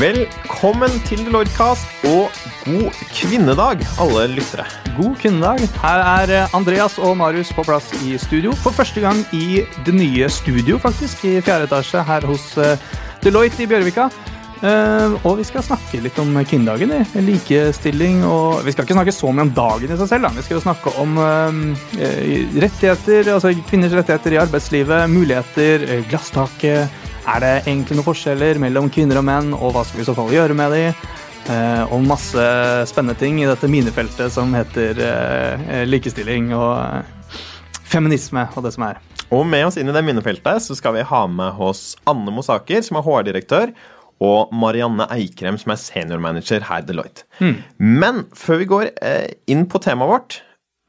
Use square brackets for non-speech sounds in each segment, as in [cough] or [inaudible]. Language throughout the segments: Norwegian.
Velkommen til Deloitte-cast og god kvinnedag, alle lyttere. God kvinnedag. Her er eh, Andreas og Marius på plass i studio. For første gang i det nye studio, faktisk, i fjerde etasje her hos eh, Deloitte i Bjørvika. Eh, og vi skal snakke litt om kvinnedagen. Likestilling og Vi skal ikke snakke så mye om dagen i seg selv. Da. Vi skal jo snakke om rettigheter, altså kvinners rettigheter i arbeidslivet, muligheter, glasstaket. Er det egentlig noen forskjeller mellom kvinner og menn, og hva skal vi i så fall gjøre med de? Eh, og masse spennende ting i dette minefeltet som heter eh, likestilling og eh, feminisme og det som er. Og med oss inn i det minnefeltet så skal vi ha med oss Anne Mosaker, som er HR-direktør, og Marianne Eikrem, som er seniormanager her i Deloitte. Mm. Men før vi går inn på temaet vårt,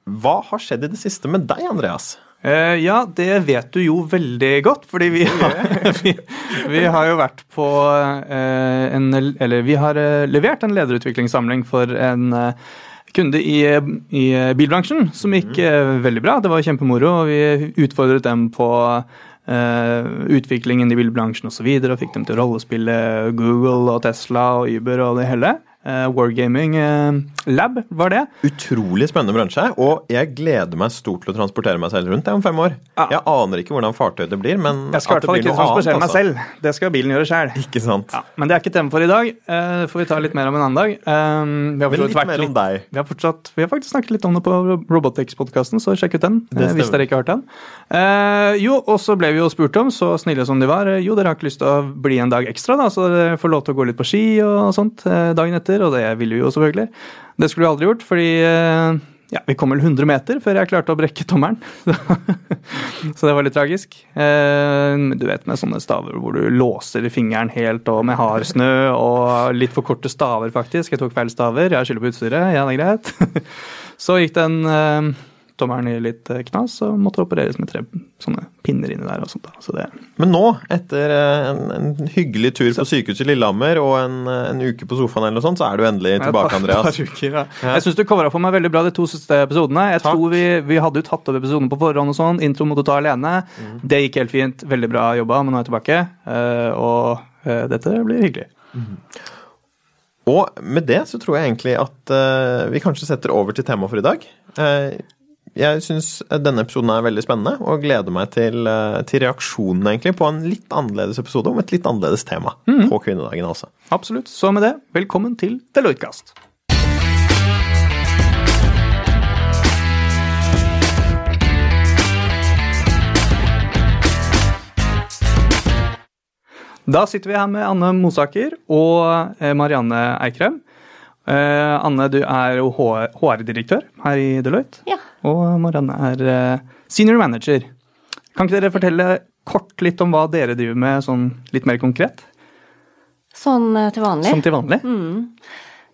hva har skjedd i det siste med deg, Andreas? Uh, ja, det vet du jo veldig godt, fordi vi har, [laughs] vi, vi har jo vært på uh, en Eller vi har uh, levert en lederutviklingssamling for en kunde i, i, bilbransjen som gikk veldig bra. Det var kjempemoro, og vi utfordret dem på utviklingen i bilbransjen osv. Og, så videre, og fikk dem til å rollespille Google og Tesla og Uber og det hele. Uh, Wargaming uh, Lab var det. Utrolig spennende bransje, og jeg gleder meg stort til å transportere meg selv rundt det om fem år. Ja. Jeg aner ikke hvordan fartøy det blir, men Jeg skal i hvert fall ikke transportere meg altså. selv. Det skal bilen gjøre sjøl. Ikke sant. Ja, men det er ikke tema for i dag. Uh, får vi ta litt mer om en annen dag. Vi har, litt mer om deg. Vi har, fortsatt, vi har faktisk snakket litt om det på Robotics-podkasten, så sjekk ut den. hvis dere ikke har hørt den. jo, og så ble vi jo spurt om, så snille som de var, jo, dere har ikke lyst til å bli en dag ekstra, da, så dere får lov til å gå litt på ski og sånt dagen etter meter, og det ville vi jo selvfølgelig. Det skulle vi aldri gjort, fordi eh, ja, vi kom vel 100 meter før jeg klarte å brekke tommelen. [laughs] Så det var litt tragisk. Eh, du vet med sånne staver hvor du låser fingeren helt og med hard snø og litt for korte staver, faktisk. Jeg tok feil staver, jeg skylder på utstyret. Ja, det er greit. [laughs] Så gikk den eh, tommelen i litt eh, knas og måtte opereres med tre sånne pinner inni der. og sånt. Så det... Men nå, etter eh, en, en hyggelig tur på sykehuset i Lillehammer og en, eh, en, uke på sofaen, eller noe sånt, så er du endelig tilbake, Andreas. Par, par uker, ja. Ja. Jeg syns du covra for meg veldig bra de to siste episodene. Jeg Takk. tror vi, vi hadde jo tatt over episodene på forhånd og sånn. Intro måtte ta alene. Mm. Det gikk helt fint. Veldig bra jobba, men nå er jeg tilbake. Og dette blir hyggelig. Mm. Og med det så tror jeg egentlig at uh, vi kanskje setter over til temaet for i dag. Uh, jeg syns denne episoden er veldig spennende, og gleder meg til, eh, til reaksjonen egentlig på en litt annerledes episode om et litt annerledes tema mm. på kvinnedagen. også. Absolutt. Så med det, velkommen til Deloitte-kast. Da sitter vi her med Anne Mosaker og eh, Marianne Eikrem. Uh, Anne, du er jo HR-direktør her i Deloitte. Ja. Og Marianne er uh, senior manager. Kan ikke dere fortelle kort litt om hva dere driver med, sånn litt mer konkret? Sånn uh, til vanlig? Sånn til vanlig? Mm.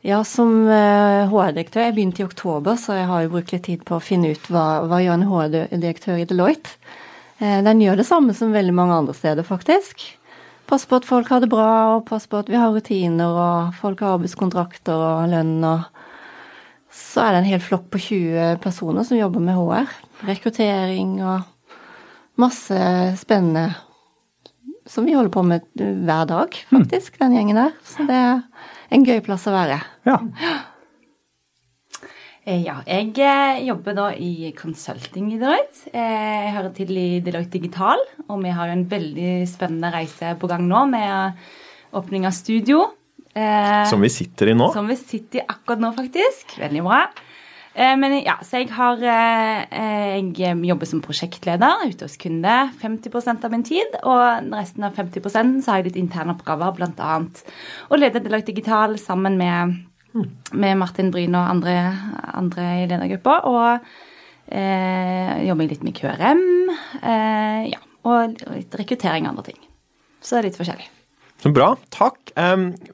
Ja, som HR-direktør Jeg begynte i oktober, så jeg har jo brukt litt tid på å finne ut hva, hva gjør en HR-direktør i Deloitte. Den gjør det samme som veldig mange andre steder, faktisk. Passe på at folk har det bra, og pass på at vi har rutiner, og folk har arbeidskontrakter og lønn og Så er det en hel flokk på 20 personer som jobber med HR. Rekruttering og masse spennende som vi holder på med hver dag, faktisk, den gjengen der. Så det er en gøy plass å være. Ja. Eh, ja, jeg eh, jobber da i consulting i Deloitte. Eh, jeg hører til i Deloitte Digital, og vi har jo en veldig spennende reise på gang nå med åpning av studio. Som vi sitter i nå? Som vi sitter i akkurat nå, faktisk. Veldig bra. Men ja, så jeg har Jeg jobber som prosjektleder ute hos kunde 50% av min tid. Og resten av 50% så har jeg litt interne oppgaver, bl.a. å lede Deloitte Digital sammen med med Martin Bryn og andre, andre i ledergruppa. Og eh, jobber litt med QRM. Eh, ja, og litt rekruttering og andre ting. Så det er litt forskjellig. Så bra. Takk.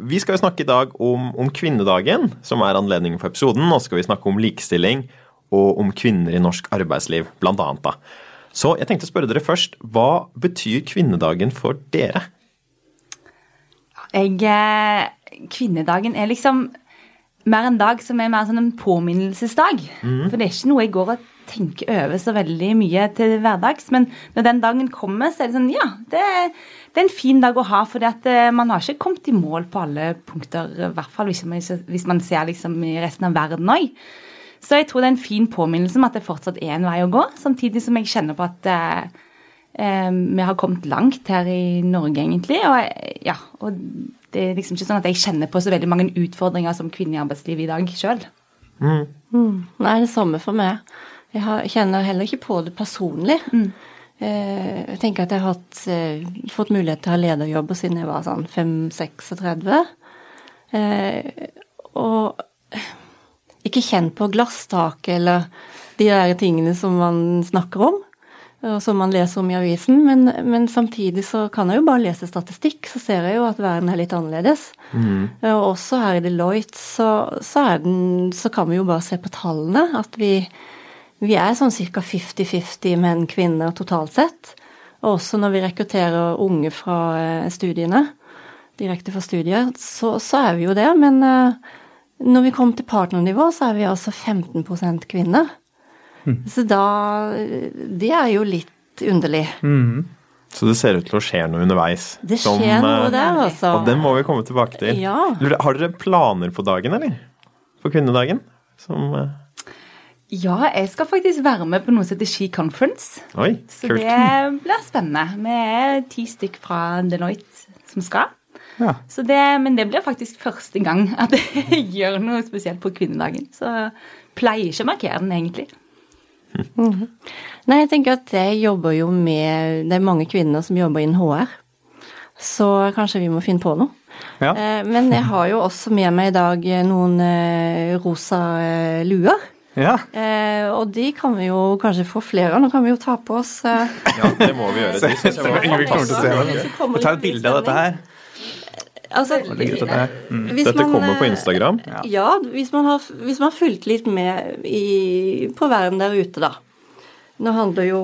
Vi skal jo snakke i dag om, om, kvinnedagen, som er anledningen for episoden. Nå skal vi snakke om likestilling og om kvinner i norsk arbeidsliv, blant annet. Da. Så jeg tenkte å spørre dere først, hva betyr kvinnedagen for dere? Jeg, eh, kvinnedagen er liksom mer en dag som er mer sånn en påminnelsesdag. Mm. For det er ikke noe jeg går og tenker over så veldig mye til hverdags. Men når den dagen kommer, så er det sånn Ja, det, det er en fin dag å ha. For eh, man har ikke kommet i mål på alle punkter, i hvert fall hvis man, hvis man ser liksom i resten av verden òg. Så jeg tror det er en fin påminnelse om at det fortsatt er en vei å gå. Samtidig som jeg kjenner på at eh, eh vi har kommet langt her i Norge, egentlig. Og, ja, og det er liksom ikke sånn at jeg kjenner på så veldig mange utfordringer som kvinne i arbeidslivet i dag sjøl. Mm. Mm. Nei, det samme for meg. Jeg, har, kjenner heller ikke på det personlig. Mm. Eh, jeg tenker at jeg har hatt, eh, fått mulighet til å ha lederjobb siden jeg var sånn 5-36. Eh, og ikke kjent på glasstaket eller de der tingene som man snakker om og som man leser om i avisen. Men, men, samtidig så kan jeg jo bare lese statistikk, så ser jeg jo at verden er litt annerledes. Mm. Og også her i Deloitte så, så, den, så, kan vi jo bare se på tallene at vi, vi er sånn ca. 50-50 menn-kvinner totalt sett. Og også når vi rekrutterer unge fra eh, studiene, direkte fra studiet, så, så er vi jo det. Men uh, når vi kommer til partnernivå, så er vi altså 15% kvinner. Mm. Så da Det er jo litt underlig. Mm. Så det ser ut til å skje noe underveis. Det skjer som, noe eh, der, altså. Og den må vi komme tilbake til. Ja. Har dere planer på dagen, eller? For kvinnedagen? Som eh, ja, jeg skal faktisk være med på noe som heter Ski Conference. Oi, så kult. det blir spennende. Vi er ti stykk fra Deloitte som skal. Ja. Det, men det blir faktisk første gang at [laughs] jeg gjør noe spesielt på kvinnedagen. Så pleier ikke å markere den, egentlig. Mm. Nei, jeg tenker at jeg jobber jo med Det er mange kvinner som jobber innen HR. Så kanskje vi må finne på noe. Ja. Eh, men jeg har jo også med meg i dag noen eh, rosa eh, luer. Ja. og de kan vi jo kanskje få flere av. Nå kan vi jo ta på oss Ja, det må vi gjøre. [laughs] Vi jeg kommer til å se det. tar et bilde av dette her. Altså, mm. Dette man, kommer på Instagram? Ja, hvis man har, hvis man har fulgt litt med i, på verden der ute, da. Nå handler, jo,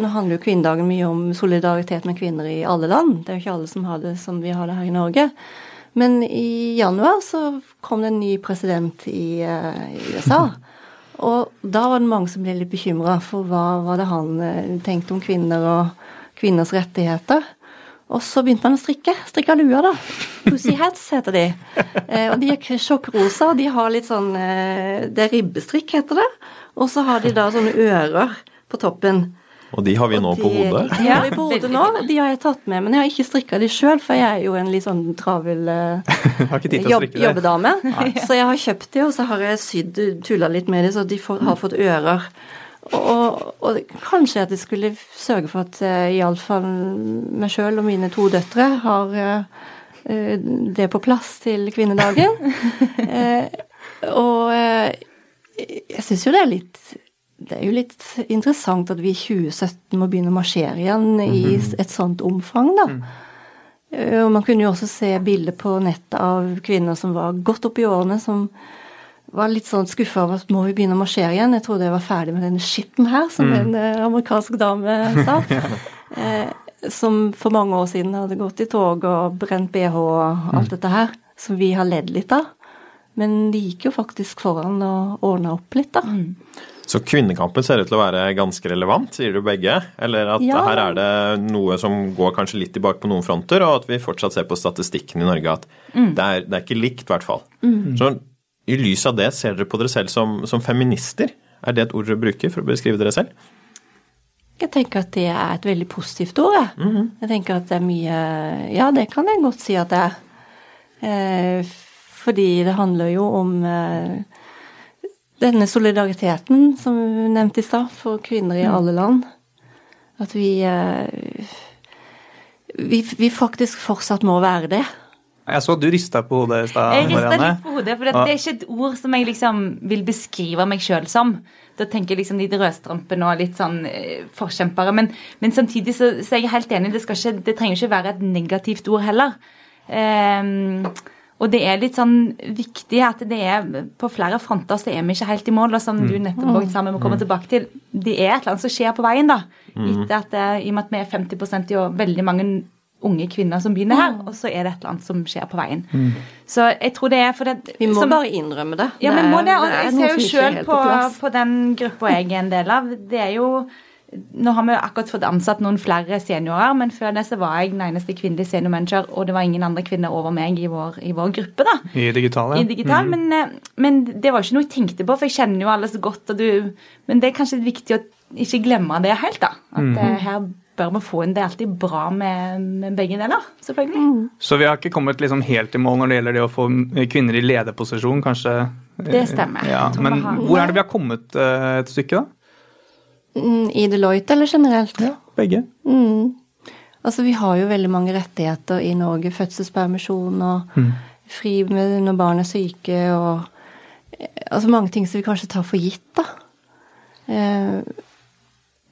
nå handler jo kvinnedagen mye om solidaritet med kvinner i alle land. Det er jo ikke alle som har det som vi har det her i Norge. Men i januar så kom det en ny president i, uh, i USA. [laughs] Og da var det mange som ble litt bekymra for hva var det han tenkte om kvinner og kvinners rettigheter. Og så begynte man å strikke. Strikka luer, da. Pussy hats heter de. Eh, og de er sjokkrosa, og de har litt sånn eh, Det er ribbestrikk, heter det. Og så har de da sånne ører på toppen. Og de har vi nå de, på hodet? De har vi på hodet nå. De har jeg tatt med, men jeg har ikke strikka de sjøl, for jeg er jo en litt sånn travel [laughs] uh, jobb, jobbedame. Så jeg har kjøpt de, og så har jeg sydd, tulla litt med de, så de får, har fått ører. Og, og, kanskje at jeg skulle sørge for at uh, iallfall meg sjøl og mine to døtre har uh, det på plass til kvinnedagen. uh, [laughs] og jeg syns jo det er litt Det er jo litt interessant at vi i 2017 må begynne å marsjere igjen mm -hmm. i mhm. et sånt omfang, da. Mm. Og man kunne jo også se bilder på nettet av kvinner som var godt opp i årene, som var litt sånn skuffa over at må vi begynne å marsjere igjen. Jeg trodde jeg var ferdig med denne skitten her, som mm. en eh, amerikansk dame sa. [laughs] eh, som for mange år siden hadde gått i tog og brent bh og alt mm. dette her. Som vi har ledd litt av. Men de gikk jo faktisk foran og ordna opp litt, da. Mm. Så kvinnekampen ser ut til å være ganske relevant, sier du begge? Eller at ja. her er det noe som går kanskje litt tilbake på noen fronter, og at vi fortsatt ser på statistikken i Norge at mm. det, er, det, er, ikke likt, i hvert fall. Mm. Så i lys av det, ser dere på dere selv som, som feminister? Er det et ord dere bruker for å beskrive dere selv? Jeg tenker at det er et veldig positivt ord. Jeg, mm -hmm. jeg tenker at det er mye Ja, det kan jeg godt si at det er. Eh, fordi det handler jo om eh, denne solidariteten som vi nevnte i stad, for kvinner i mm. alle land. At vi, eh, vi, vi faktisk fortsatt må være det. Jeg så at du rista på hodet i stad. Jeg rista litt på hodet, for det, er ikke et ord som jeg liksom vil beskrive meg sjøl som. Da tenker jeg liksom de rødstrampene og litt sånn eh, forkjempere. Men, men samtidig så, så, er jeg helt enig, det, ikke, det trenger ikke være et negativt ord heller. Um, og det er litt sånn viktig at det er på flere fronter så er vi ikke helt i mål. Og som mm. du nettopp mm. sammen må komme mm. tilbake til, det er et eller annet som skjer på veien, da. Mm. Etter at, I og med at vi er 50% i veldig mange unge kvinner som begynner her, og så er det et eller annet som skjer på veien. Så jeg tror det er for det Vi må som, bare innrømme det. Ja, vi må det. Og jeg ser jo sjøl på, på den gruppa jeg er en del av. Det er jo Nå har vi jo akkurat fått ansatt noen flere seniorer, men før det så var jeg den eneste kvinnelige seniormanager, og det var ingen andre kvinner over meg i vår, i vår gruppe, da. I digital, ja. I digital, men, eh, men det var ikke noe jeg tenkte på, for jeg kjenner jo alle så godt. Og du, men det er kanskje viktig å ikke glemme det helt, da. At mm. her bør å få inn Det er alltid bra med, med begge deler, selvfølgelig. Så vi har ikke kommet liksom helt i mål når det gjelder det å få kvinner i lederposisjon, kanskje? Det stemmer. Ja, men har- hvor er det vi har kommet eh, et stykke, da? Mm, I Deloitte eller generelt? Ja, Begge. Mm. Altså, vi har jo veldig mange rettigheter i Norge. Fødselspermisjon og fri med når barn er syke og eh, Altså mange ting som vi kanskje tar for gitt, da. Eh,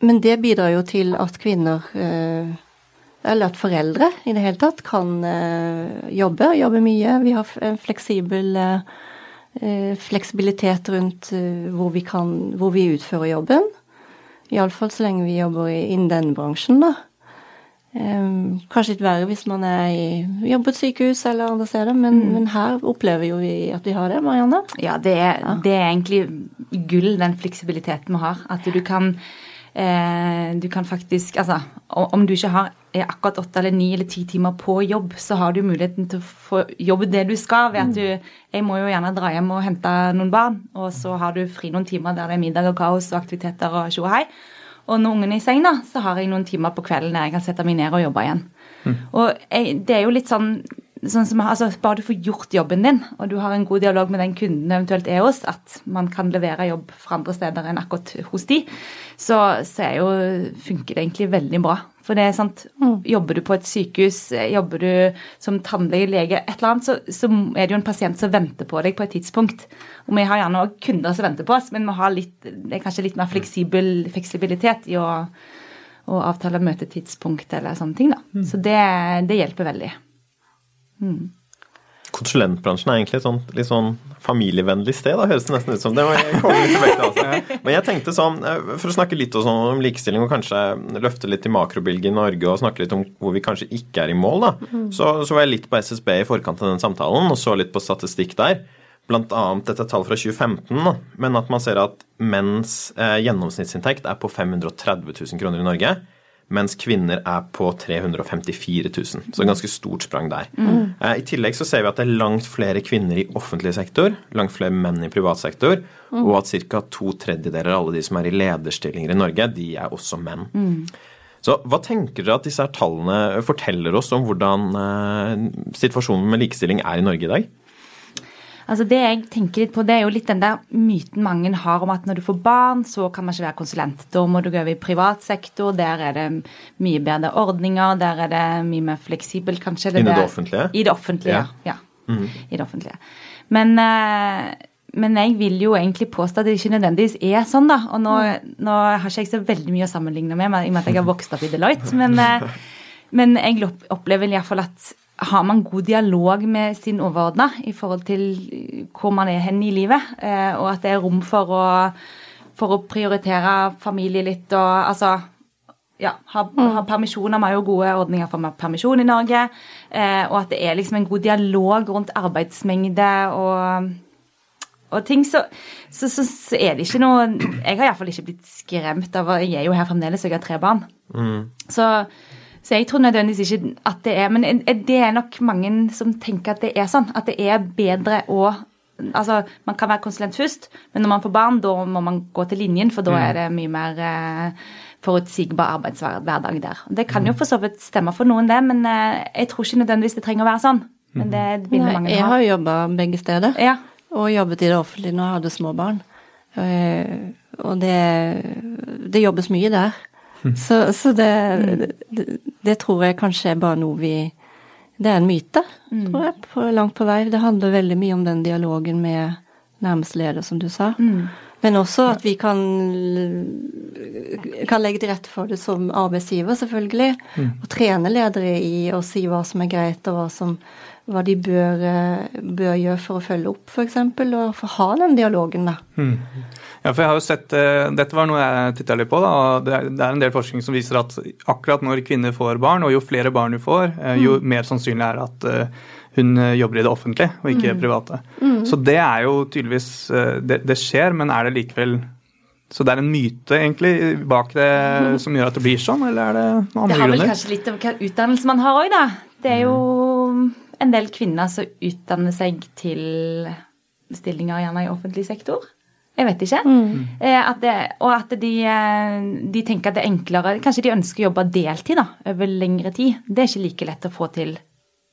men det bidrar jo til at kvinner eh, eller at foreldre i det hele tatt kan eh, jobbe, og jobbe mye. Vi har en fleksibel eh, fleksibilitet rundt hvor vi, kan, hvor vi utfører jobben. Iallfall så lenge vi jobber i- innen denne bransjen, da. Kanskje litt verre hvis man er i, jobber på et sykehus eller andre steder, men, men her opplever jo vi at vi har det, Marianne. Ja, det er, det er egentlig gull, den fleksibiliteten vi har. At du kan Du kan faktisk Altså, om du ikke har akkurat åtte eller ni eller ti timer på jobb, så har du muligheten til å få jobbe det du skal. ved at du, Jeg må jo gjerne dra hjem og hente noen barn, og så har du fri noen timer der det er middag og kaos og aktiviteter og tjo og hei. Og når ungen er i seng, da, så har jeg noen timer på kvelden der jeg kan sette meg ned og jobbe igjen. Og jeg, det er jo litt sånn, sånn som, altså, Bare du får gjort jobben din, og du har en god dialog med den kunden eventuelt er hos, at man kan levere jobb fra andre steder enn akkurat hos de, så, så jo, funker det egentlig veldig bra. For det er sant, Jobber du på et sykehus, jobber du som tannlege, lege, et eller annet, så, så er det jo en pasient som venter på deg på et tidspunkt. Og vi har gjerne òg kunder som venter på oss, men vi har litt, det er kanskje litt mer fleksibel, fleksibilitet i å, å avtale møtetidspunkt eller sånne ting. da. Så det, det hjelper veldig. Konsulentbransjen er egentlig et sånt, litt sånn familievennlig sted, da høres det nesten ut som. Det jeg altså. Men jeg tenkte sånn, eh, for å snakke litt om likestilling, og kanskje løfte litt i makrobildet i Norge, og snakke litt om hvor vi kanskje ikke er i mål, da, så, så var jeg litt på SSB i forkant av den samtalen, og så litt på statistikk der. Blant annet dette tallet tall fra 2015, da, men at man ser at menns eh, gjennomsnittsinntekt er på 530 000 kroner i Norge mens kvinner er på 354 000. Så et ganske stort sprang der. Mm. I tillegg så ser vi at det er langt flere kvinner i offentlig sektor, langt flere menn i privat sektor, og at ca. to tredjedeler av alle de som er i lederstillinger i Norge, de er også menn. Så hva tenker dere at disse tallene forteller oss om hvordan eh, situasjonen med likestilling er i Norge i dag? Altså Det jeg tenker litt på, det er jo litt den der myten mange har om at når du får barn, så kan man ikke være konsulent. Da må du gå over i privat sektor, der er det mye bedre ordninger, der er det mye mer fleksibelt, kanskje. Innen det offentlige? I det offentlige, ja. I det offentlige. Men, eh, men jeg vil jo egentlig påstå at det ikke nødvendigvis er sånn, da. Og nå, nå har ikke jeg så veldig mye å sammenligne med, i og med at jeg har vokst opp i Deloitte. [laughs] Men, eh, men jeg opp- opplever iallfall at har man god dialog med sin overordna i forhold til hvor man er hen i livet, eh, og at det er rom for å, for å prioritere familie litt og altså ja, ha, ha permisjoner. Vi har jo gode ordninger for permisjon i Norge. Eh, og at det er liksom en god dialog rundt arbeidsmengde og, og ting, så, så, så, så er det ikke noe Jeg har iallfall ikke blitt skremt av Jeg er jo her fremdeles, og jeg har tre barn. Så, så jeg tror nødvendigvis ikke at det er Men det er nok mange som tenker at det er sånn. At det er bedre å Altså, man kan være konsulent først, men når man får barn, da må man gå til linjen, for da er det mye mer eh, forutsigbar arbeidshverdag der. Det kan jo for så vidt stemme for noen, det, men eh, jeg tror ikke nødvendigvis det trenger å være sånn. Men det vil mange ha. jeg har jo jobba begge steder. Ja. Og jobbet i det offentlige når jeg hadde små barn. Eh, Og det, det jobbes mye der. [laughs] Så, så det, det, det tror jeg kanskje er bare noe vi Det er en myte, tror jeg, på, langt på vei. Det handler veldig mye om den dialogen med nærmeste leder, som du sa. Men også at vi kan, kan legge til rette for det som arbeidsgiver, selvfølgelig. Og trene ledere i å si hva som er greit, og hva som, hva de bør, eh, bør, gjøre for å følge opp, f.eks., og for å ha den dialogen, da. Mm. Ja, for jeg har jo sett, uh, Dette var noe jeg titta litt på. da, og det er, en del forskning som viser at akkurat når kvinner får barn, og jo flere barn du får, uh, jo mm. mer sannsynlig er det at uh, hun jobber i det offentlige og ikke mm. private. Mm. Så det er jo tydeligvis det, det, skjer, men er det likevel så det er en myte egentlig bak det som gjør at det blir sånn, eller er det noen andre grunner? Det har vel kanskje litt om hva utdannelse man har òg, da. Det er jo en del kvinner som utdanner seg til stillinger gjerne i offentlig sektor. Jeg vet ikke. Mm. Eh, at det, og at de, eh, de, tenker at det er enklere Kanskje de ønsker å jobbe deltid da, over lengre tid. Det er ikke like lett å få til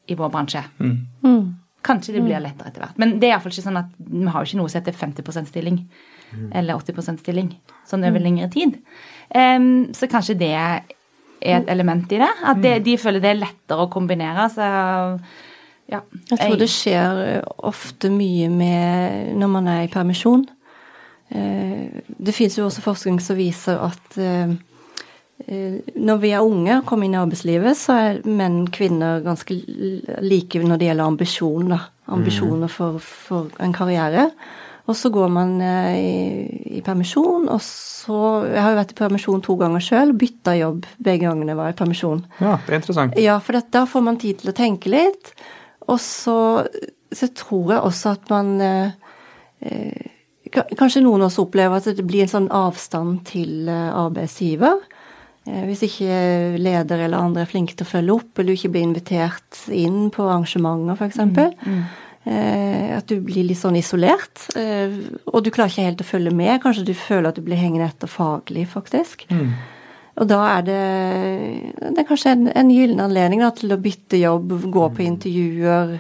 i vår bransje. Mm. mm. Kanskje det blir mm. lettere etter hvert. Men det er iallfall ikke sånn at vi har jo ikke noe som heter 50 %-stilling mm. eller 80% stilling sånn over lengre tid. Um, så kanskje det er et element i det. At det, de føler det er lettere å kombinere. så ja. Jeg tror det skjer ofte mye med når man er i permisjon. Eh, det finnes jo også forskning som viser at eh, eh, når vi er unge og kommer inn i arbeidslivet, så er menn og kvinner ganske like når det gjelder ambisjon. Da. Ambisjoner mm. for, for, en karriere. Og så går man i, i, permisjon, og så Jeg har jo vært i permisjon to ganger sjøl, bytta jobb begge gangene jeg var i permisjon. Ja, det er interessant. Ja, for da får man tid til å tenke litt. Og så, så tror jeg også at man eh, Kanskje noen også opplever at det blir en sånn avstand til eh, arbeidsgiver. Eh, hvis ikke leder eller andre er flinke til å følge opp, eller du ikke blir invitert inn på arrangementer f.eks. Mm, mm. Eh, at du blir litt sånn isolert. Og du klarer ikke helt å følge med. Kanskje du føler at du blir hengende etter faglig, faktisk. Mm. Og da er det, det er kanskje en, en gyllen anledning da, til å bytte jobb, gå på intervjuer.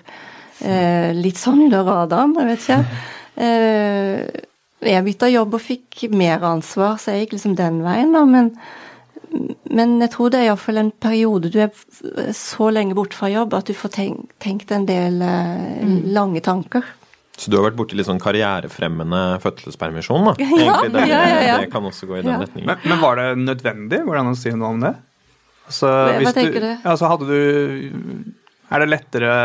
litt sånn under radaren, jeg vet ikke. [laughs] Eh, jeg bytta jobb og fikk mer ansvar, så jeg gikk liksom den veien, da. Men, men jeg tror det er iallfall en periode du er så lenge borte fra jobb at du får tenkt, tenkt en del eh, mm. lange tanker. Så du har vært borti litt sånn karrierefremmende fødselspermisjon, da? Ja, det, ja, ja, det, kan også gå i den retningen. Men, men, var det nødvendig? Går det an å si noe om det? Altså, Hva tenker du? Altså, hadde du Er det lettere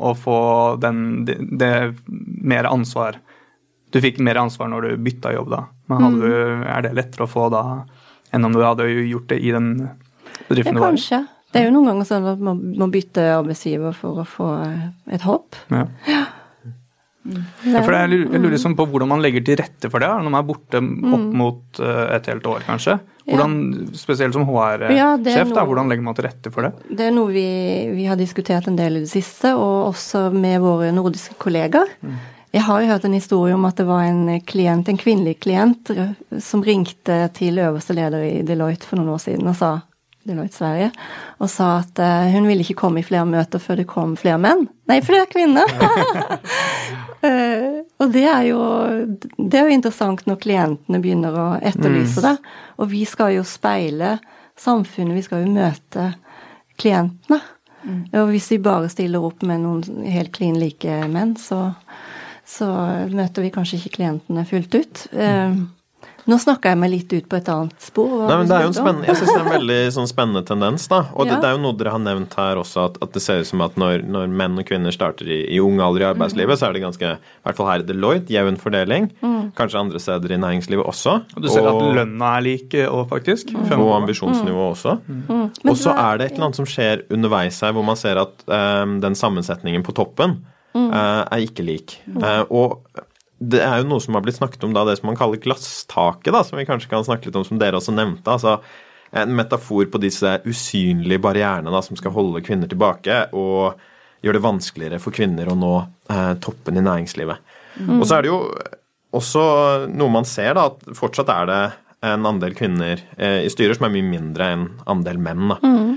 å få den, det, det mer ansvar du fikk mer ansvar når du bytta jobb da. Men mm. du, er det lettere å få da enn om du hadde gjort det i den bedriften du var i? Kanskje. Det er jo noen ganger sånn at man må bytte arbeidsgiver for å få et hopp. Ja. Ja. For jeg lurer, jeg lurer liksom på hvordan man legger til rette for det når man er borte opp mm. mot eh, et helt år, kanskje. Hvordan, Spesielt som HR-sjef, ja, hvordan legger man til rette for det? Det er noe vi, vi, har diskutert en del i det siste, og også med våre nordiske kollegaer. Mm. Jeg har jo hørt en historie om at det var en klient, en kvinnelig klient som ringte til øverste leder i Deloitte for noen år siden og sa Deloitte Sverige, og sa at uh, hun ville ikke komme i flere møter før det kom flere menn. Nei, flere kvinner! uh, [laughs] og det er, jo, det er jo interessant når klientene begynner å etterlyse mm. det. Og vi skal jo speile samfunnet, vi skal jo møte klientene. Mm. Og hvis vi bare stiller opp med noen helt klin like menn, så så møter vi kanskje ikke klientene fullt ut. Mm. Nå snakka jeg meg litt ut på et annet spor. Nei, men det er jo en spennende, jeg synes det er en veldig sånn spennende tendens. da, Og ja. det, det, er jo noe dere har nevnt her også, at, at det ser ut som at når, når, menn og kvinner starter i, i ung alder i arbeidslivet, mm. så er det ganske, i hvert fall her i Deloitte, jevn fordeling. Mm. Kanskje andre steder i næringslivet også. Og du ser og, at lønna er lik òg, faktisk. Mm. Og ambisjonsnivået mm. også. Mm. Og så er det et eller annet som skjer underveis her, hvor man ser at um, den sammensetningen på toppen mm. uh, er ikke lik. Uh, og det er jo noe som har blitt snakket om da, det som man kaller glasstaket, da, som vi kanskje kan snakke litt om, som dere også nevnte. altså En metafor på disse usynlige barrierene da, som skal holde kvinner tilbake og gjøre det vanskeligere for kvinner å nå eh, toppen i næringslivet. Mm. Og så er det jo også noe man ser, da, at fortsatt er det en andel kvinner i styrer som er mye mindre enn andel menn. da. Mm.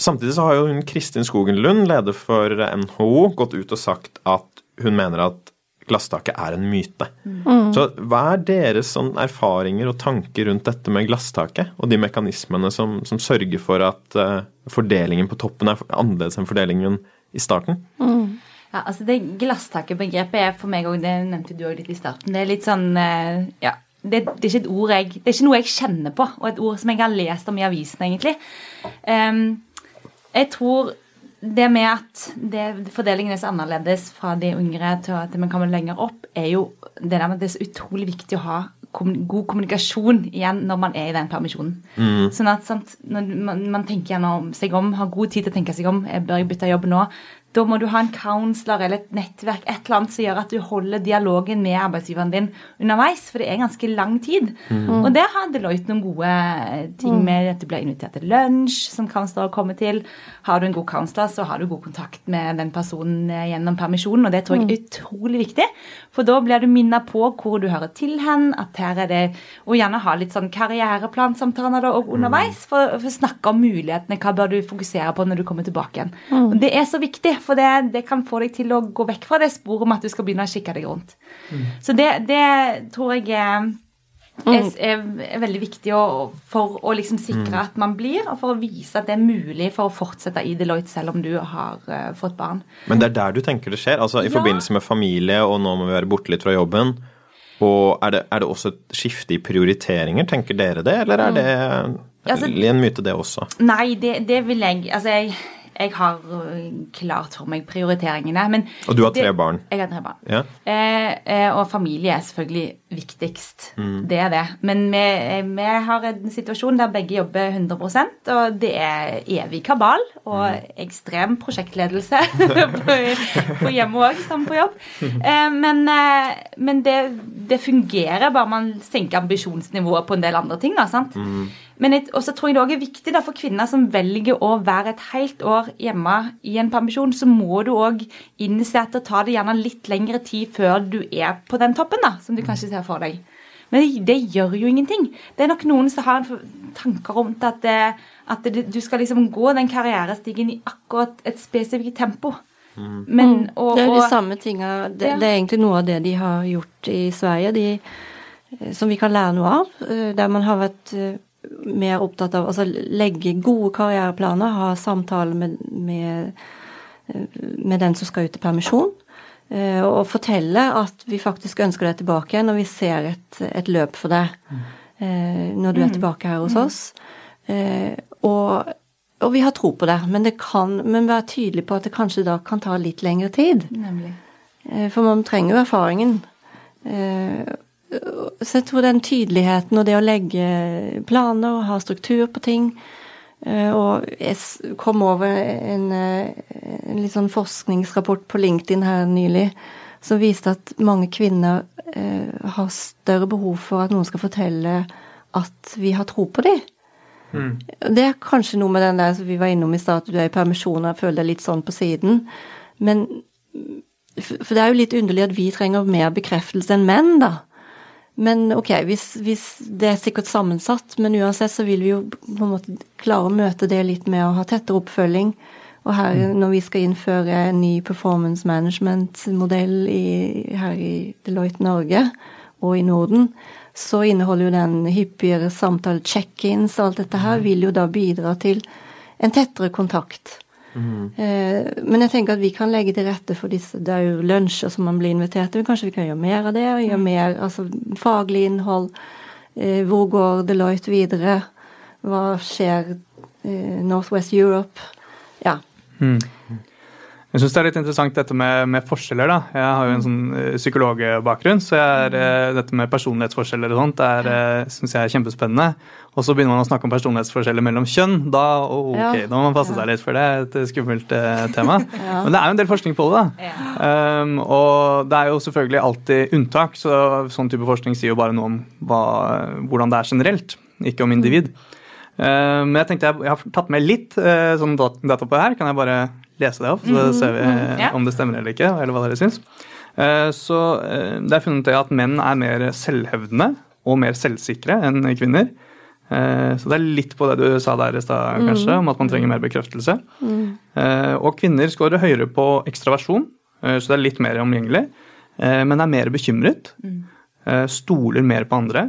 Samtidig så har jo hun Kristin Skogen Lund, leder for NHO, gått ut og sagt at hun mener at glasstaket er en myte. Mm. Så hva er deres sånn erfaringer og tanker rundt dette med glasstaket, og de mekanismene som, som sørger for at uh, fordelingen på toppen er annerledes enn fordelingen i starten? Mm. Ja, altså det Glasstaket-begrepet er for meg òg, det nevnte du òg litt i starten. Det er litt sånn uh, ja, det, det, er ikke et ord jeg, det er ikke noe jeg kjenner på, og et ord som jeg har lest om i avisen, egentlig. Um, jeg tror det med at det, fordelingen er så annerledes fra de yngre til at man kommer lenger opp, er jo det der med at det er så utrolig viktig å ha god kommunikasjon igjen når man er i den permisjonen. Mm. Sånn at sant, når man, man tenker gjennom seg om, har god tid til å tenke seg om, jeg bør jeg bytte jobb nå, da må du ha en counselor eller et nettverk et eller annet som gjør at du holder dialogen med arbeidsgiveren din underveis, for det er ganske lang tid. Mm. Og der har Deloitte noen gode ting mm. med at du blir invitert til lunsj, som counselor kommer til. Har du en god counselor, så har du god kontakt med den personen gjennom permisjonen, og det tror jeg er mm. utrolig viktig. For da blir du minnet på hvor du hører til hen, at her er det Og gjerne ha litt sånn karriereplansamtaler underveis, for, for å snakke om mulighetene, hva bør du fokusere på når du kommer tilbake igjen. Og det er så viktig for det, det, kan få deg til å gå vekk fra det sporet om at du skal begynne å kikke deg rundt. Mm. Så det, det, tror jeg er, er, er, er veldig viktig å, for å liksom sikre mm. at man blir, og for å vise at det er mulig for å fortsette i Deloitte selv om du har uh, fått barn. Men det er der du tenker det skjer? Altså i ja. forbindelse med familie, og nå må vi være borte litt fra jobben. Og er det, er det også et skifte i prioriteringer, tenker dere det, eller er mm. det altså, en myte, det også? Nei, det, det vil jeg Altså, jeg jeg har øh, klart for meg prioriteringene. Men og du har tre det, barn? Jeg har tre barn. Ja. Eh, eh, og familie er selvfølgelig viktigst. Mm. Det er det. Men vi, eh, vi, har en situasjon der begge jobber 100% og det er evig kabal og mm. ekstrem prosjektledelse [laughs] på, på hjemme òg, som på jobb. Eh, men, eh, men det, det, fungerer, bare man senker ambisjonsnivået på en del andre ting. da, sant? Mm. Men også tror jeg det også er viktig da, for kvinner som velger å være et helt år hjemme i en permisjon, så må du òg innse at det tar det gjerne litt lengre tid før du er på den toppen da, som du kanskje ser for deg. Men det, det gjør jo ingenting. Det er nok noen som har tanker om at, det, at det, du skal liksom gå den karrierestigen i akkurat et spesifikt tempo. Mm. Men, og, det er de samme tinga det, ja. det, er egentlig noe av det de har gjort i Sverige, de, som vi kan lære noe av. Eh, der man har vært eh, mer opptatt av altså legge gode karriereplaner, ha samtaler med, med, med, den som skal ut i permisjon. Eh, og fortelle at vi faktisk ønsker deg tilbake når vi ser et, et løp for deg Mm. når du er mm. tilbake her hos mm. oss. Eh, og, og, vi har tro på det, men det kan men være tydelig på at det kanskje da kan ta litt lengre tid. Nemlig. For man trenger jo erfaringen. Så jeg tror den tydeligheten og det å legge planer og ha struktur på ting eh, Og jeg kom over en, eh, en litt sånn forskningsrapport på LinkedIn her nylig som viste at mange kvinner eh, har større behov for at noen skal fortelle at vi har tro på dem. Mm. Det er kanskje noe med den der som vi var innom i stad, at du er i permisjon og føler deg litt sånn på siden. Men For det er jo litt underlig at vi trenger mer bekreftelse enn menn, da. Men ok, hvis, hvis, det er sikkert sammensatt, men uansett så vil vi jo på en måte klare å møte det litt med å ha tettere oppfølging. Og her, mm. når vi skal innføre en ny performance management-modell her i Deloitte Norge og i Norden, så inneholder jo den hyppigere samtale check-ins og alt dette her, mm. vil jo da bidra til en tettere kontakt. Mm. Men jeg tenker at vi kan legge til rette for disse Det er jo lunsjer som man blir invitert til. Kanskje vi kan gjøre mer av det? og gjøre mm. mer, altså Faglig innhold. Eh, hvor går Deloitte videre? Hva skjer i Northwest Europe? Ja. Mm. Jeg syns det er litt interessant dette med, med, forskjeller. da. Jeg har jo en sånn uh, psykologbakgrunn, så er, uh, dette med personlighetsforskjeller og sånt er, uh, synes jeg er kjempespennende. Og så begynner man å snakke om personlighetsforskjeller mellom kjønn. Da oh, ja. da må man passe seg litt, for det er et skummelt eh, tema. [laughs] Men det er jo en del forskning på det. da. Um, og det er jo selvfølgelig alltid unntak, så sånn type forskning sier jo bare noe om hva, hvordan det er generelt, ikke om individ. Uh, men jeg tenkte jeg, jeg, har tatt med litt uh, sånn data på det her. Kan jeg bare lese det opp, så mhm. ser vi mm, ja. om det stemmer eller ikke, eller hva dere syns. Eh, så eh, det er funnet at menn er mer selvhevdende og mer selvsikre enn kvinner. Eh, så det er litt på det du sa der i stad, kanskje, mm. om at man trenger mer bekreftelse. Mm. Og kvinner scorer høyere på ekstraversjon, så det er litt mer omgjengelig. Men er mer bekymret. Stoler mer på andre.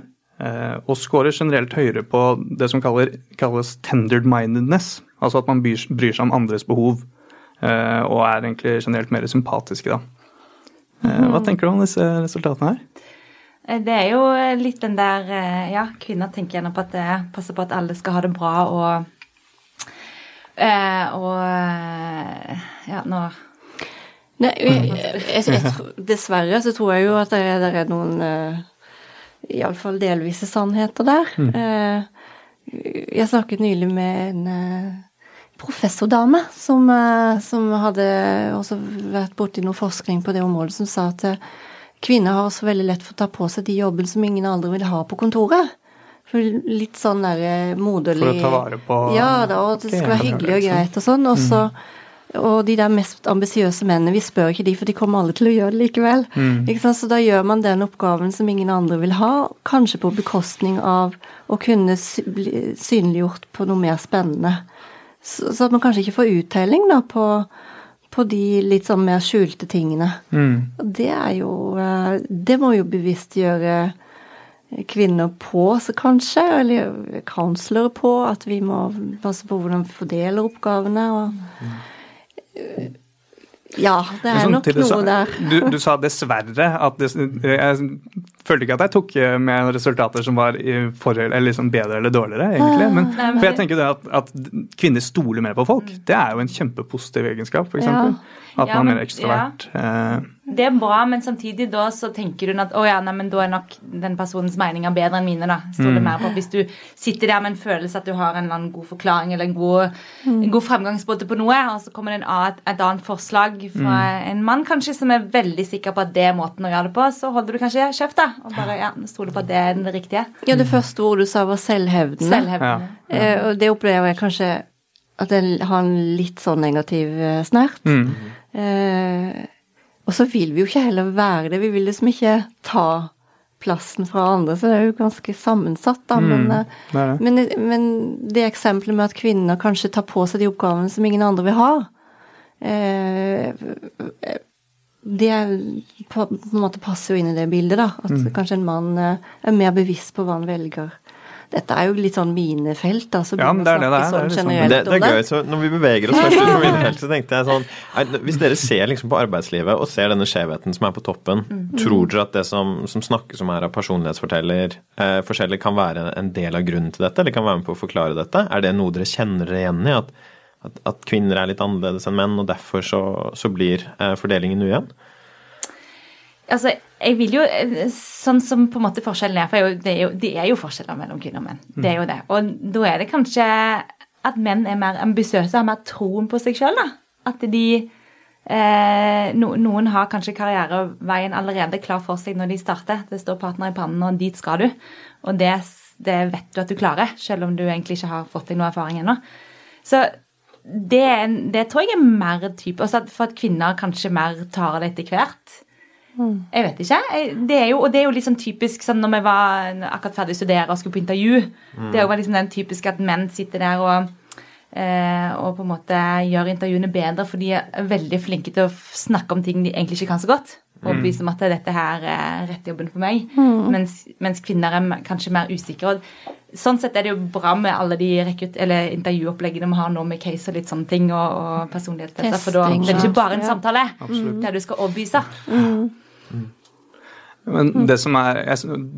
Og scorer generelt høyere på det som kalles tendered mindedness. Altså at man bryr seg om andres behov. Eh, og er egentlig generelt mer sympatiske, da. Eh, hva mm. tenker du om disse resultatene her? Eh, det er jo litt den der Ja, kvinner tenker gjerne på at det passer på at alle skal ha det bra og Eh, og ja, nå Nei, jeg, jeg, jeg, dessverre så tror jeg jo at det, det er noen iallfall delvise sannheter der. Mm. Jeg snakket nylig med en professordame som, uh, som, hadde også vært borti noe forskning på det området, som sa at kvinner har også veldig lett for å ta på seg de jobbene som ingen andre vil ha på kontoret. For litt sånn der moderlig For å ta vare på Ja da, og det skal være hyggelig og greit og sånn. Og så mm og de der mest ambisiøse mennene, vi spør ikke de, for de kommer alle til å gjøre det likevel. Mm. Så da gjør man den oppgaven som ingen andre vil ha, kanskje på bekostning av å kunne bli synliggjort på noe mer spennende. Så, så at man kanskje ikke får uttelling da på, på de litt sånn mer skjulte tingene. Mm. Og det er jo eh, Det må jo bevisstgjøre kvinner på, så kanskje, eller counselere på, at vi må passe på hvordan vi fordeler oppgavene. og mm. Ja, det er sånn, nok noe der. Du, du, sa dessverre at det, Jeg følte ikke at jeg tok med resultater som var forhold, eller liksom bedre eller dårligere, egentlig. Men, for jeg tenker det at, at, kvinner stoler mer på folk, det er jo en kjempepositiv egenskap, f.eks. Ja. At man er mer ekstravert. Ja. Det er bra, men samtidig da så tenker du at å ja, nei, men da er nok den personens meninger bedre enn mine. da, Stoler mm. mer på Hvis du sitter der med en følelse at du har en eller annen god forklaring eller en god, mm. god fremgangsmåte på noe, og så kommer det en, et annet forslag fra mm. en mann kanskje som er veldig sikker på at det er måten å gjøre det på, så holder du kanskje kjeft da, og bare ja, stoler på at det er det riktige. Ja, det første ordet du sa, var selvhevdende. selvhevdende. Ja. Ja. Eh, og det opplever jeg kanskje at jeg har en litt sånn negativ eh, snert. Mm. Eh, og så vil vi jo ikke heller være det. Vi vil liksom ikke ta plassen fra andre, så det er jo ganske sammensatt, da. Men, mm, men, det det. Men, men, det eksempelet med at kvinner kanskje tar på seg de oppgavene som ingen andre vil ha, eh, det på, en måte passer jo inn i det bildet, da. At mm. kanskje en mann eh, er mer bevisst på hva han velger dette er jo litt sånn minefelt, da. Så ja, men det er det det er. Sånn det, er det, det, er gøy. Så når vi beveger oss først ut på [laughs] minefelt, så tenkte jeg sånn Hvis dere ser liksom på arbeidslivet og ser denne skjevheten som er på toppen, mm. tror dere at det som, som snakkes om her av personlighetsforteller eh, forskjellig, kan være en del av grunnen til dette, eller kan være med på å forklare dette? Er det noe dere kjenner dere igjen i? At, at, at kvinner er litt annerledes enn menn, og derfor så, så blir eh, fordelingen ujevn? Altså, jeg vil jo Sånn som på en måte forskjellen er, for det er jo, det er jo forskjeller mellom kvinner og menn. Det er jo det. Og da er det kanskje at menn er mer ambisiøse, har mer troen på seg sjøl. At de eh, no, Noen har kanskje karriereveien allerede klar for seg når de starter. Det står partner i pannen, og dit skal du. Og det, det vet du at du klarer, selv om du egentlig ikke har fått deg noe erfaring ennå. Så det, det, tror jeg er mer type også For at kvinner kanskje mer tar det etter hvert. Mm. Jeg vet ikke. Det er jo, og det er jo liksom typisk sånn når vi var akkurat ferdig studere og skulle på intervju. Mm. Det jo liksom den typiske at menn sitter der og, eh, og på en måte gjør intervjuene bedre, for de er veldig flinke til å snakke om ting de egentlig ikke kan så godt. Og mm. om at dette her er rett jobben for meg. Mm. Mens, mens, kvinner er kanskje mer usikre. Og sånn sett er det jo bra med alle de intervjuoppleggene vi har nå med case og litt sånne ting, og, og personlighetstester. For da det er det ikke bare en samtale ja. der du skal overbevise. Mm. Men det som er,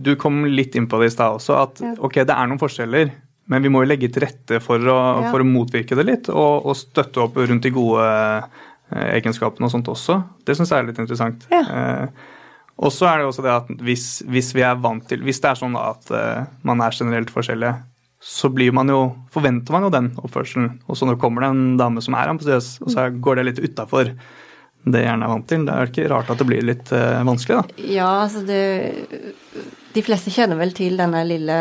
Du kom litt inn på det i stad også, at ok, det er noen forskjeller. Men vi må jo legge til rette for å, for å motvirke det litt, og, og, støtte opp rundt de gode egenskapene og sånt også. Det syns jeg er litt interessant. Ja. Eh, og så er det også det at hvis, hvis, vi er vant til Hvis det er sånn at uh, man er generelt forskjellige, så blir man jo, forventer man jo den oppførselen. Og så når kommer det en dame som er ambisiøs, og så går det litt utafor det jeg gjerne er vant til. Det er ikke rart at det blir litt uh, vanskelig, da. Ja, altså det De fleste kjenner vel til denne lille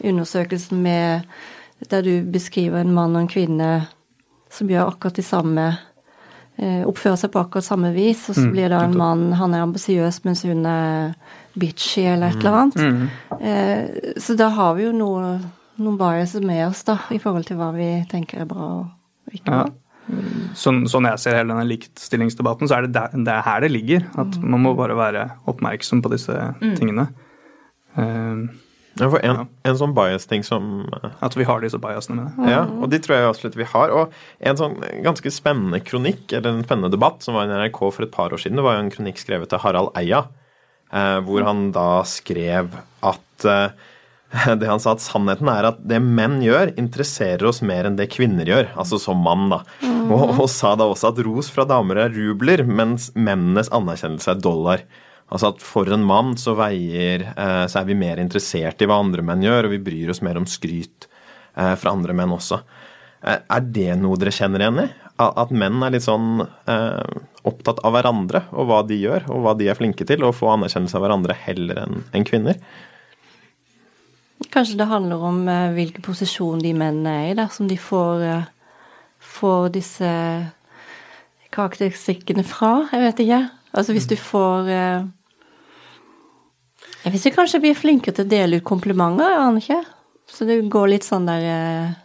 undersøkelsen med der du beskriver en mann og en kvinne som gjør akkurat de samme Oppfører seg på akkurat samme vis, og så mm, blir det en mann Han er ambisiøs, mens hun er bitchy eller et eller annet. Mm. Uh, så da har vi jo noe, noen biases med oss, da, i forhold til hva vi tenker er bra og ikke bra. Ja. Sånn, sånn, jeg ser hele denne likestillingsdebatten, så er det, der, det er her det ligger. At man må bare være oppmerksom på disse mm. tingene. Uh, ja, for en, en sånn bias-ting som eh, At vi har disse biasene med det. Ja, og de tror jeg absolutt vi har. Og en sånn ganske spennende kronikk, eller en spennende debatt som var i NRK for et par år siden, det var jo en kronikk skrevet til Harald Eia, eh, hvor han da skrev at eh, [laughs] det han sa at sannheten er at det menn gjør, interesserer oss mer enn det kvinner gjør. Altså som mann, da. Og, og sa da også at ros fra damer er rubler, mens mennenes anerkjennelse er dollar. Altså at for en mann så veier eh, Så er vi mer interessert i hva andre menn gjør, og vi bryr oss mer om skryt eh, fra andre menn også. Eh, er det noe dere kjenner igjen i? At menn er litt sånn opptatt av hverandre og hva de gjør, og hva de er flinke til, og få anerkjennelse av hverandre heller enn kvinner? Kanskje det handler om hvilken posisjon de mennene er i, dersom de får, får disse karakteristikkene fra. Jeg vet ikke. Altså hvis du får Hvis vi kanskje blir flinkere til å dele ut komplimenter, jeg aner ikke. Så det går litt sånn der eh,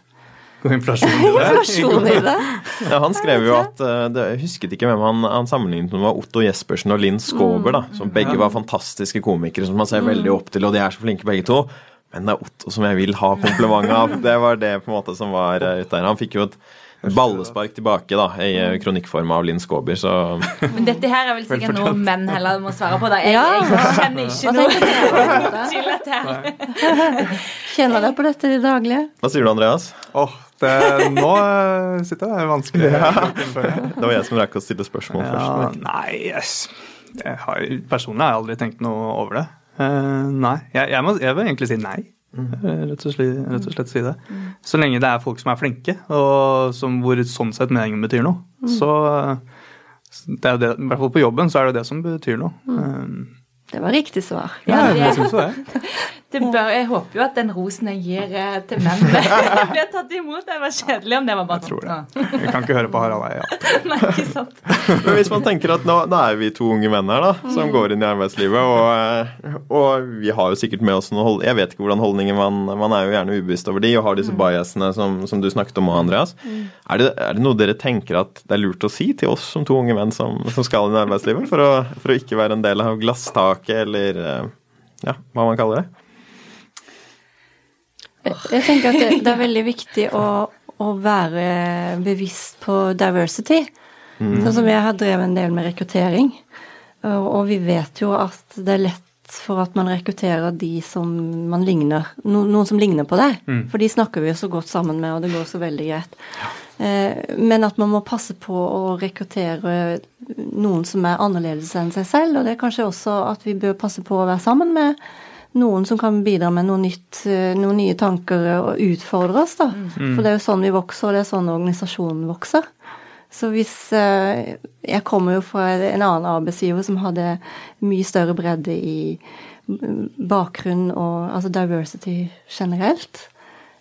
God inflasjon i [laughs] det. inflasjon i det. Ja, han skrev jo at eh, det, Jeg husket ikke hvem han, han sammenlignet med, var Otto Jespersen og Linn Skåber, da, som begge var fantastiske komikere som man ser veldig opp til, og de er så flinke begge to. Men det er Otto som jeg vil ha kompliment av. Det var det på en måte som var eh, ute der. Han fikk jo et ballespark tilbake da, i eh, kronikkform av Linn Skåber, så Men dette her er vel sikkert noe menn heller må svare på. da. Jeg, jeg kjenner ikke noe [laughs] til dette. her. Kjenner dere på dette i det daglige? Hva sier du, Andreas? Åh, det, nå eh, sitter jeg vanskelig. Det var jeg som rakk å stille spørsmål Ja, først. nei, yes. jeg har, personlig har jeg aldri tenkt noe over det. Uh, nei, jeg, jeg, må, jeg vil egentlig si nei. Eh, Rett og, slett, rett og slett si det. Så lenge det er folk som er flinke, og som, hvor sånn sett meningen betyr noe. Så eh, det er jo det, I hvert fall på jobben så er det det som betyr noe. Eh, Det var riktig svar. ja, det- jeg syns jo det. Det bør, jeg håper jo at den rosen jeg gir eh, til menn, [laughs] [laughs] blir tatt imot. Det var kjedelig om det var bare Jeg tror det. Jeg kan ikke høre på Harald Eia. Ja. [laughs] Nei, ikke sant. Men hvis man tenker at nå, nå er vi to unge menn her da, som går inn i arbeidslivet, og, eh, og vi har jo sikkert med oss noen hold Jeg vet ikke hvordan holdninger man Man er jo gjerne ubevisst over de, og har disse biasene som, som du snakket om, Andreas. Er, det, er det noe dere tenker at det er lurt å si til oss som to unge menn som, som skal inn i arbeidslivet, for å, for å ikke være en del av glasstaket, eller eh, ja, hva man kaller det? Jeg tenker at det, det er veldig viktig å, å være bevisst på diversity. Sånn som jeg har drevet en del med rekruttering. Og, vi vet jo at det er lett for at man rekrutterer de som man ligner, no, noen som ligner på deg. For de snakker vi jo så godt sammen med, og det går så veldig greit. Eh, men at man må passe på å rekruttere noen som er annerledes enn seg selv. Og det er kanskje også at vi bør passe på å være sammen med noen som kan bidra med noe nytt, eh, noen nye tanker og utfordre oss, da. For det er jo sånn vi vokser, og det er sånn organisasjonen vokser. Så hvis eh, Jeg kommer jo fra en annen arbeidsgiver som hadde mye større bredde i mm, bakgrunn og altså diversity generelt.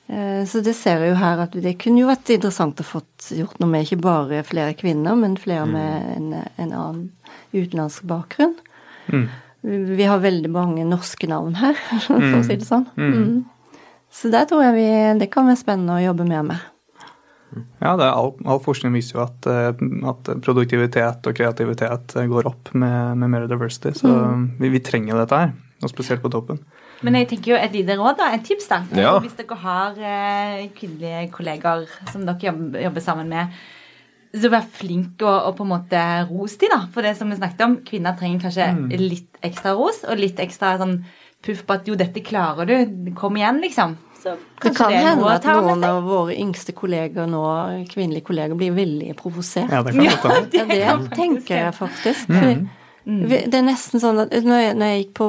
Eh, Så det ser jeg jo her at det kunne jo vært interessant å få gjort noe med ikke bare flere kvinner, men flere med en, en annen utenlandsk bakgrunn. Vi har veldig mange norske navn her, [laughs] for å si det sånn. Mm. Så der tror jeg vi, det kan være spennende å jobbe mer med. Ja, det er all, all forskning viser jo at, eh, at produktivitet og kreativitet eh, går opp med, med mer diversity. Så vi, vi trenger dette her, og spesielt på toppen. Men jeg tenker jo et lite råd, da, et tips, da. Ja. Hvis dere har eh, kvinnelige kollegaer som dere jobber, jobber sammen med, så vær flink og, og på en måte ros de, da. For det som vi snakket om, kvinner trenger kanskje litt ekstra ros, og litt ekstra sånn puff på at jo, dette klarer du, kom igjen, liksom. Så Det kan det hende at noen av våre yngste kolleger nå, kvinnelige kolleger, blir veldig provosert. Ja, det kan godt hende. [laughs] Ja, det kan faktisk tenker jeg faktisk. Mm. vi- Det er nesten sånn at når jeg, når jeg gikk på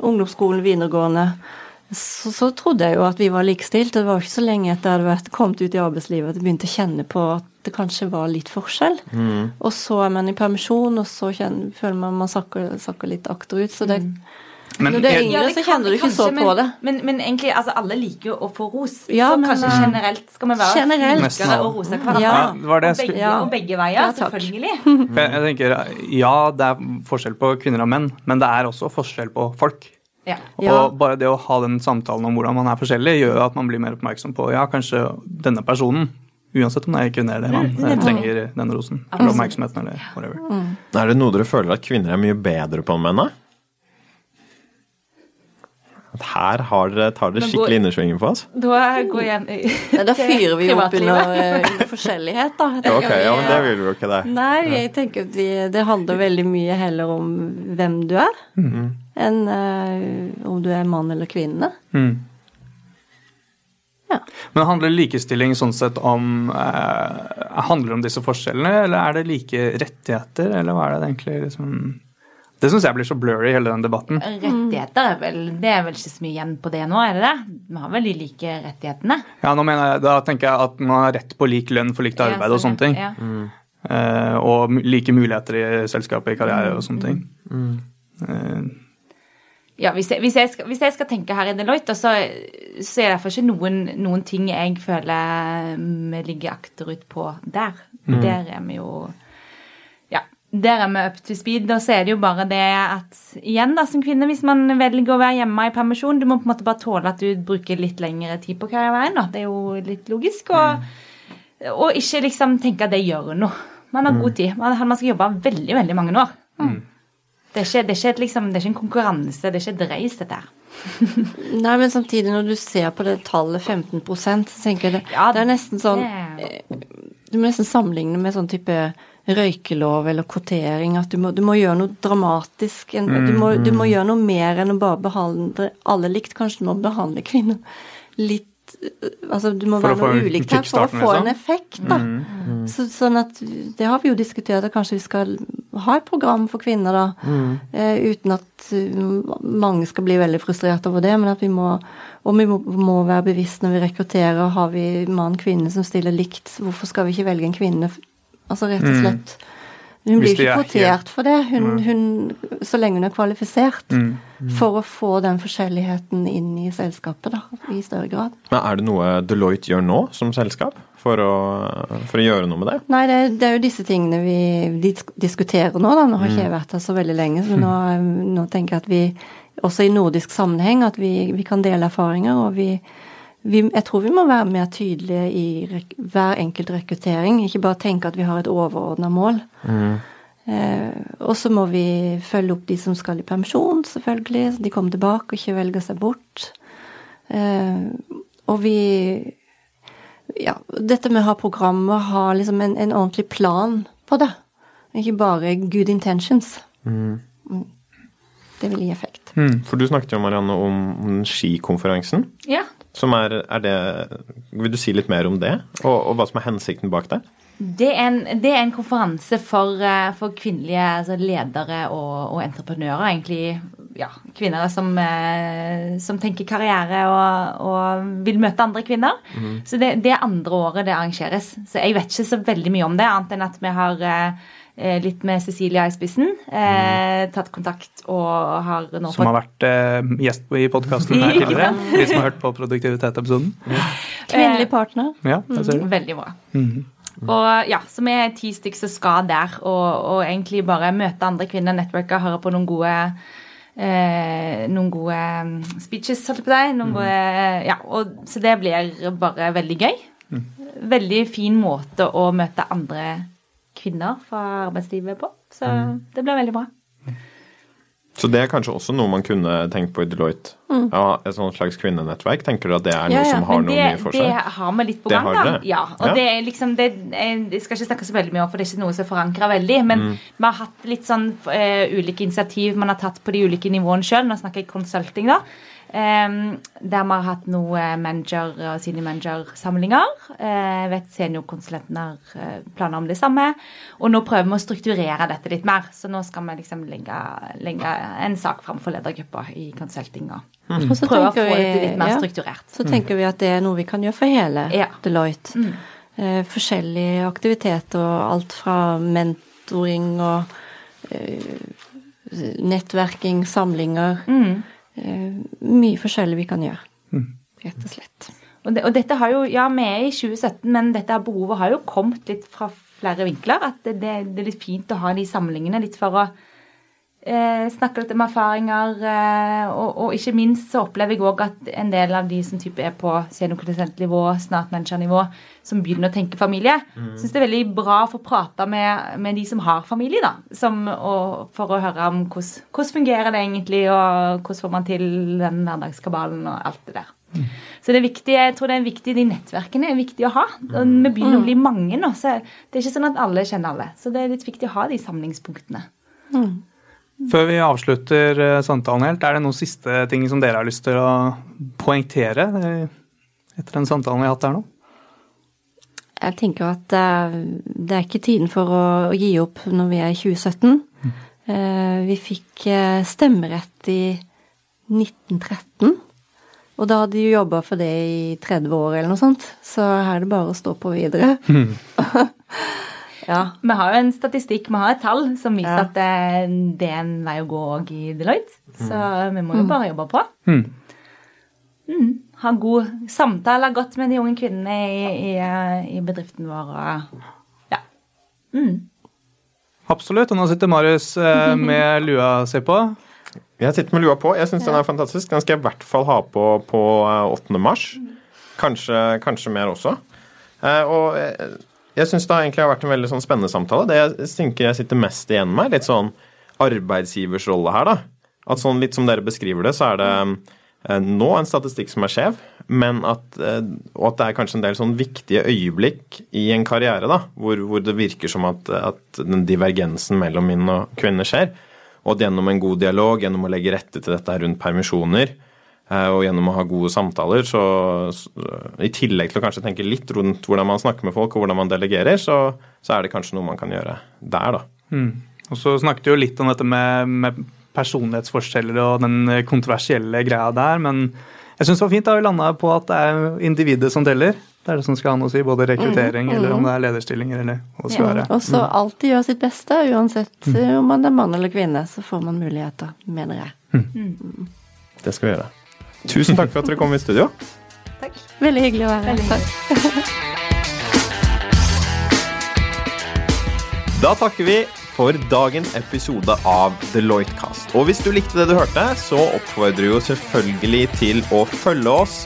ungdomsskolen videregående, så, så trodde jeg jo at vi var likestilt. Det var ikke så lenge etter jeg hadde vært, kommet ut i arbeidslivet at jeg begynte å kjenne på at det kanskje var litt forskjell. Og så er man i permisjon, og så kjenner, føler man man sakker, sakker litt akterut. Så det, Men når du er yngre, ja, så kjenner du ikke kanskje, så men, på det. Men, men egentlig, altså alle liker jo å få ros. Ja, så men, kanskje generelt skal vi være flinkere og rose hverandre. Ja. Og, begge, Ja. og begge veier, Ja, selvfølgelig. [laughs] Jeg, jeg tenker, Ja, det er forskjell på kvinner og menn, men det er også forskjell på folk. Og bare det å ha den samtalen om hvordan man er forskjellig, gjør at man blir mer oppmerksom på ja, kanskje denne personen, uansett om det er kvinne eller mann, mm. trenger den rosen eller oppmerksomheten eller whatever. Er det noe dere føler at kvinner er mye bedre på enn menn? da? At her har dere, tar dere skikkelig innersvingen på oss? Da går jeg Nei, da fyrer vi jo opp under, eh, under forskjellighet, da. Ok, ja, men det vil vi jo ikke det. Nei, jeg tenker at vi, det handler veldig mye heller om hvem du er, enn uh, om du er mann eller kvinne. Mm. Ja. Men handler likestilling sånn sett om eh, Handler det om disse forskjellene, eller er det like rettigheter, eller hva er det egentlig liksom Det syns jeg blir så blurry, hele den debatten. Rettigheter er vel Det er vel ikke så mye igjen på det nå, er det det? Vi har vel de like rettighetene? Ja, nå mener jeg, Da tenker jeg at man har rett på lik lønn for likt arbeid og sånne ting. Ja. Eh, og like muligheter i selskapet, i karriere og sånne ting. Eh, Ja, hvis jeg, hvis, jeg skal, hvis jeg skal tenke her i Deloitte, så, så er det iallfall ikke noen, noen ting jeg føler vi ligger akterut på der. Der er vi jo Ja, der er vi up to speed. Og så er det jo bare det at igjen, da, som kvinne, hvis man velger å være hjemme i permisjon, du må på en måte bare tåle at du bruker litt lengre tid på karrieren. da. Det er jo litt logisk. Og, og ikke liksom tenke at det gjør noe. Man har god tid. Man, man skal jobbe veldig, veldig mange år. Det er, ikke, det, er ikke et, liksom, det er ikke en konkurranse, det er ikke et race, dette her. [laughs] Nei, men samtidig, når du ser på det tallet 15 så tenker jeg det, Ja, det er nesten sånn Du må nesten sammenligne med sånn type røykelov eller kvotering. At du må, du må gjøre noe dramatisk. En, du, må, du må gjøre noe mer enn å bare behandle alle likt. Kanskje du må behandle kvinner litt Altså, du må For være noe ulikt her for å få liksom? en effekt, da. Så, sånn at Det har vi jo diskutert, at kanskje vi skal ha et program for kvinner, da. Eh, uten at eh, mange skal bli veldig frustrert over det, men at vi må og vi må, må være bevisst når vi rekrutterer. Har vi mann-kvinne som stiller likt, hvorfor skal vi ikke velge en kvinne? Altså rett og slett Mm. Hvis blir ikke er kvotert for det, hun, hun, så lenge hun er kvalifisert. Mm. For å få den forskjelligheten inn i selskapet, da, i større grad. Men er det noe Deloitte gjør nå som selskap for å, for å gjøre noe med det? Nei, det, det er jo disse tingene vi disk diskuterer nå, da. Nå har ikke jeg vært her så veldig lenge, så nå, nå tenker jeg at vi, også i nordisk sammenheng, at vi, vi kan dele erfaringer. Og vi, vi, jeg tror vi må være mer tydelige i rek hver enkelt rekruttering. Ikke bare tenke at vi har et overordna mål. Eh, og så må vi følge opp de som skal i permisjon, selvfølgelig. Så de kommer tilbake og ikke velger seg bort. Eh, og vi Ja, dette med å ha programmer, ha liksom en, en ordentlig plan på det. Ikke bare good intentions. Mm. Det vil gi effekt. For du snakket jo, Marianne, om, om skikonferansen. Ja. Som er, er det Vil du si litt mer om det, og, og hva som er hensikten bak det? Det er en, det er en konferanse for, eh, for kvinnelige altså ledere og, og entreprenører, egentlig. Ja, kvinner som, eh, som tenker karriere og, og vil møte andre kvinner. Så det, det er andre året det arrangeres. Så jeg vet ikke så veldig mye om det, annet enn at vi har eh, litt med Cecilia i spissen. Eh, tatt kontakt og har nå Som har vært eh, gjest i podkasten her [laughs] tidligere. De som har hørt på produktivitet-episoden. Kvinnelig partner. Ja, det ser du. Veldig bra. Og ja, Så vi er ti stykker som skal der, og, og egentlig bare møte andre kvinner, networker, høre på noen gode eh, noen gode mm, speeches, holdt jeg på å gode, ja, og, så det blir bare veldig gøy. Veldig fin måte å møte andre kvinner fra arbeidslivet på. Så det blir veldig bra. Så det er kanskje også noe man kunne tenkt på i Deloitte. Ja, Et sånt slags kvinnenettverk. Tenker du at det er noe Ja, ja, som har noe det, mye for seg? det har vi litt på gang, da. Ja, og Ja. det er liksom det, jeg skal ikke snakke så veldig mye om, for det er ikke noe som er forankra veldig. Men vi har hatt litt sånn uh, ulike initiativ man har tatt på de ulike nivåene sjøl. Nå snakker jeg consulting, da. Em, der vi har hatt noen manager- og senior manager-samlinger. Eh, Jeg vet seniorkonsulenten har eh, planer om det samme. Og nå prøver vi å strukturere dette litt mer. Så nå skal vi liksom legge, legge en sak fram for ledergruppa i konsultinga. Og Og så prøve å få det litt mer ja. strukturert. Så tenker vi at det er noe vi kan gjøre for hele Ja. Deloitte. Eh, forskjellige aktiviteter, og alt fra mentoring og uh, nettverking, samlinger. Eh, mye forskjellig vi kan gjøre, rett og slett. Og, det, og dette har jo, ja, vi er i 2017, men dette behovet har jo kommet litt fra flere vinkler. At det, det, det er litt fint å ha de samlingene litt for å eh, snakke litt om erfaringer. Eh, og, og ikke minst så opplever jeg òg at en del av de som type er på seniorkonsulentnivå, snart mentornivå, som begynner å tenke familie, syns det er veldig bra å få prate med, med de som har familie, da. Som, og, for å høre om hvordan, hvordan fungerer det egentlig, og hvordan får man til den hverdagskabalen og alt det der. Så det er viktig, jeg tror det er viktig, de nettverkene er viktig å ha. Og vi begynner å bli mange nå, så det er ikke sånn at alle kjenner alle. Så det er litt viktig å ha de samlingspunktene. Før vi avslutter eh, samtalen helt, er det noen siste ting som dere har lyst til å poengtere? Eh, etter den samtalen vi har hatt her nå? Jeg tenker at uh, det er ikke tiden for å, gi opp når vi er i 2017. Mm. Vi fikk stemmerett i 1913. Og da hadde de jobba for det i 30 år eller noe sånt, så her er det bare å stå på videre. Mm. [laughs] [laughs] ja. Vi har jo en statistikk, vi har et tall som viser ja. at det, det, er en vei å gå òg i Deloitte. Så mm. vi må jo bare jobbe på. Mm. Mm ha god samtale godt med de unge kvinnene i, i, i bedriften vår. Og, ja. Mm. Absolutt. Og nå sitter Marius eh, [laughs] med lua si på. Jeg sitter med lua på. Jeg syns den er fantastisk. Den skal jeg i hvert fall ha på på 8. Eh, mars. Kanskje, kanskje mer også. Eh, og jeg, syns det har egentlig vært en veldig sånn spennende samtale. Det jeg tenker jeg sitter mest igjen med, er litt sånn arbeidsgivers rolle her, da. At sånn litt som dere beskriver det, så er det Eh, nå en statistikk som er skjev, men at, eh, og at det er kanskje en del sånn viktige øyeblikk i en karriere da, hvor, hvor det virker som at, at, den divergensen mellom menn og kvinner skjer. Og at gjennom en god dialog, gjennom å legge rette til dette rundt permisjoner, og gjennom å ha gode samtaler, så, i tillegg til å kanskje tenke litt rundt hvordan man snakker med folk og hvordan man delegerer, så, så er det kanskje noe man kan gjøre der, da. Mm. Og så snakket du jo litt om dette med, med personlighetsforskjeller og den kontroversielle greia der, men jeg syns det var fint da vi landa på at det er individet som teller. Det er det som skal ha noe å si, både rekruttering mm, mm. eller om det er lederstillinger eller hva det skal ja, være. Og så mm. alltid gjøre sitt beste, uansett mm. om man er mann eller kvinne, så får man muligheter, mener jeg. Mm. mm. Det skal vi gjøre. Tusen takk for at dere kom i studio. Takk. Veldig hyggelig å være her. Da takker vi for dagens episode av Deloitte-kast. Og hvis du likte det du hørte, så oppfordrer vi jo selvfølgelig til å følge oss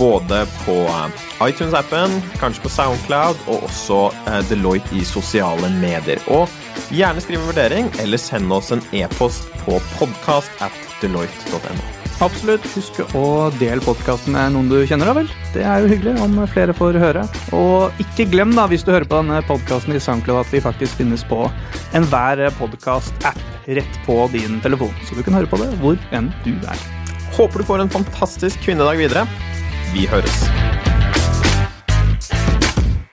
både på eh, iTunes-appen, kanskje på Soundcloud og også eh, Deloitte i sosiale medier. Og gjerne skriv en vurdering, eller send oss en e-post på podkast at deloitte.no. Absolutt. Husk å dele podkasten med noen du kjenner, da vel. Det er jo hyggelig om flere får høre. Og ikke glem, da, hvis du hører på denne podkasten i SoundCloud, at vi faktisk finnes på enhver podkast-app rett på din telefon. Så du kan høre på det hvor enn du er. Håper du får en fantastisk kvinnedag videre. Vi høres.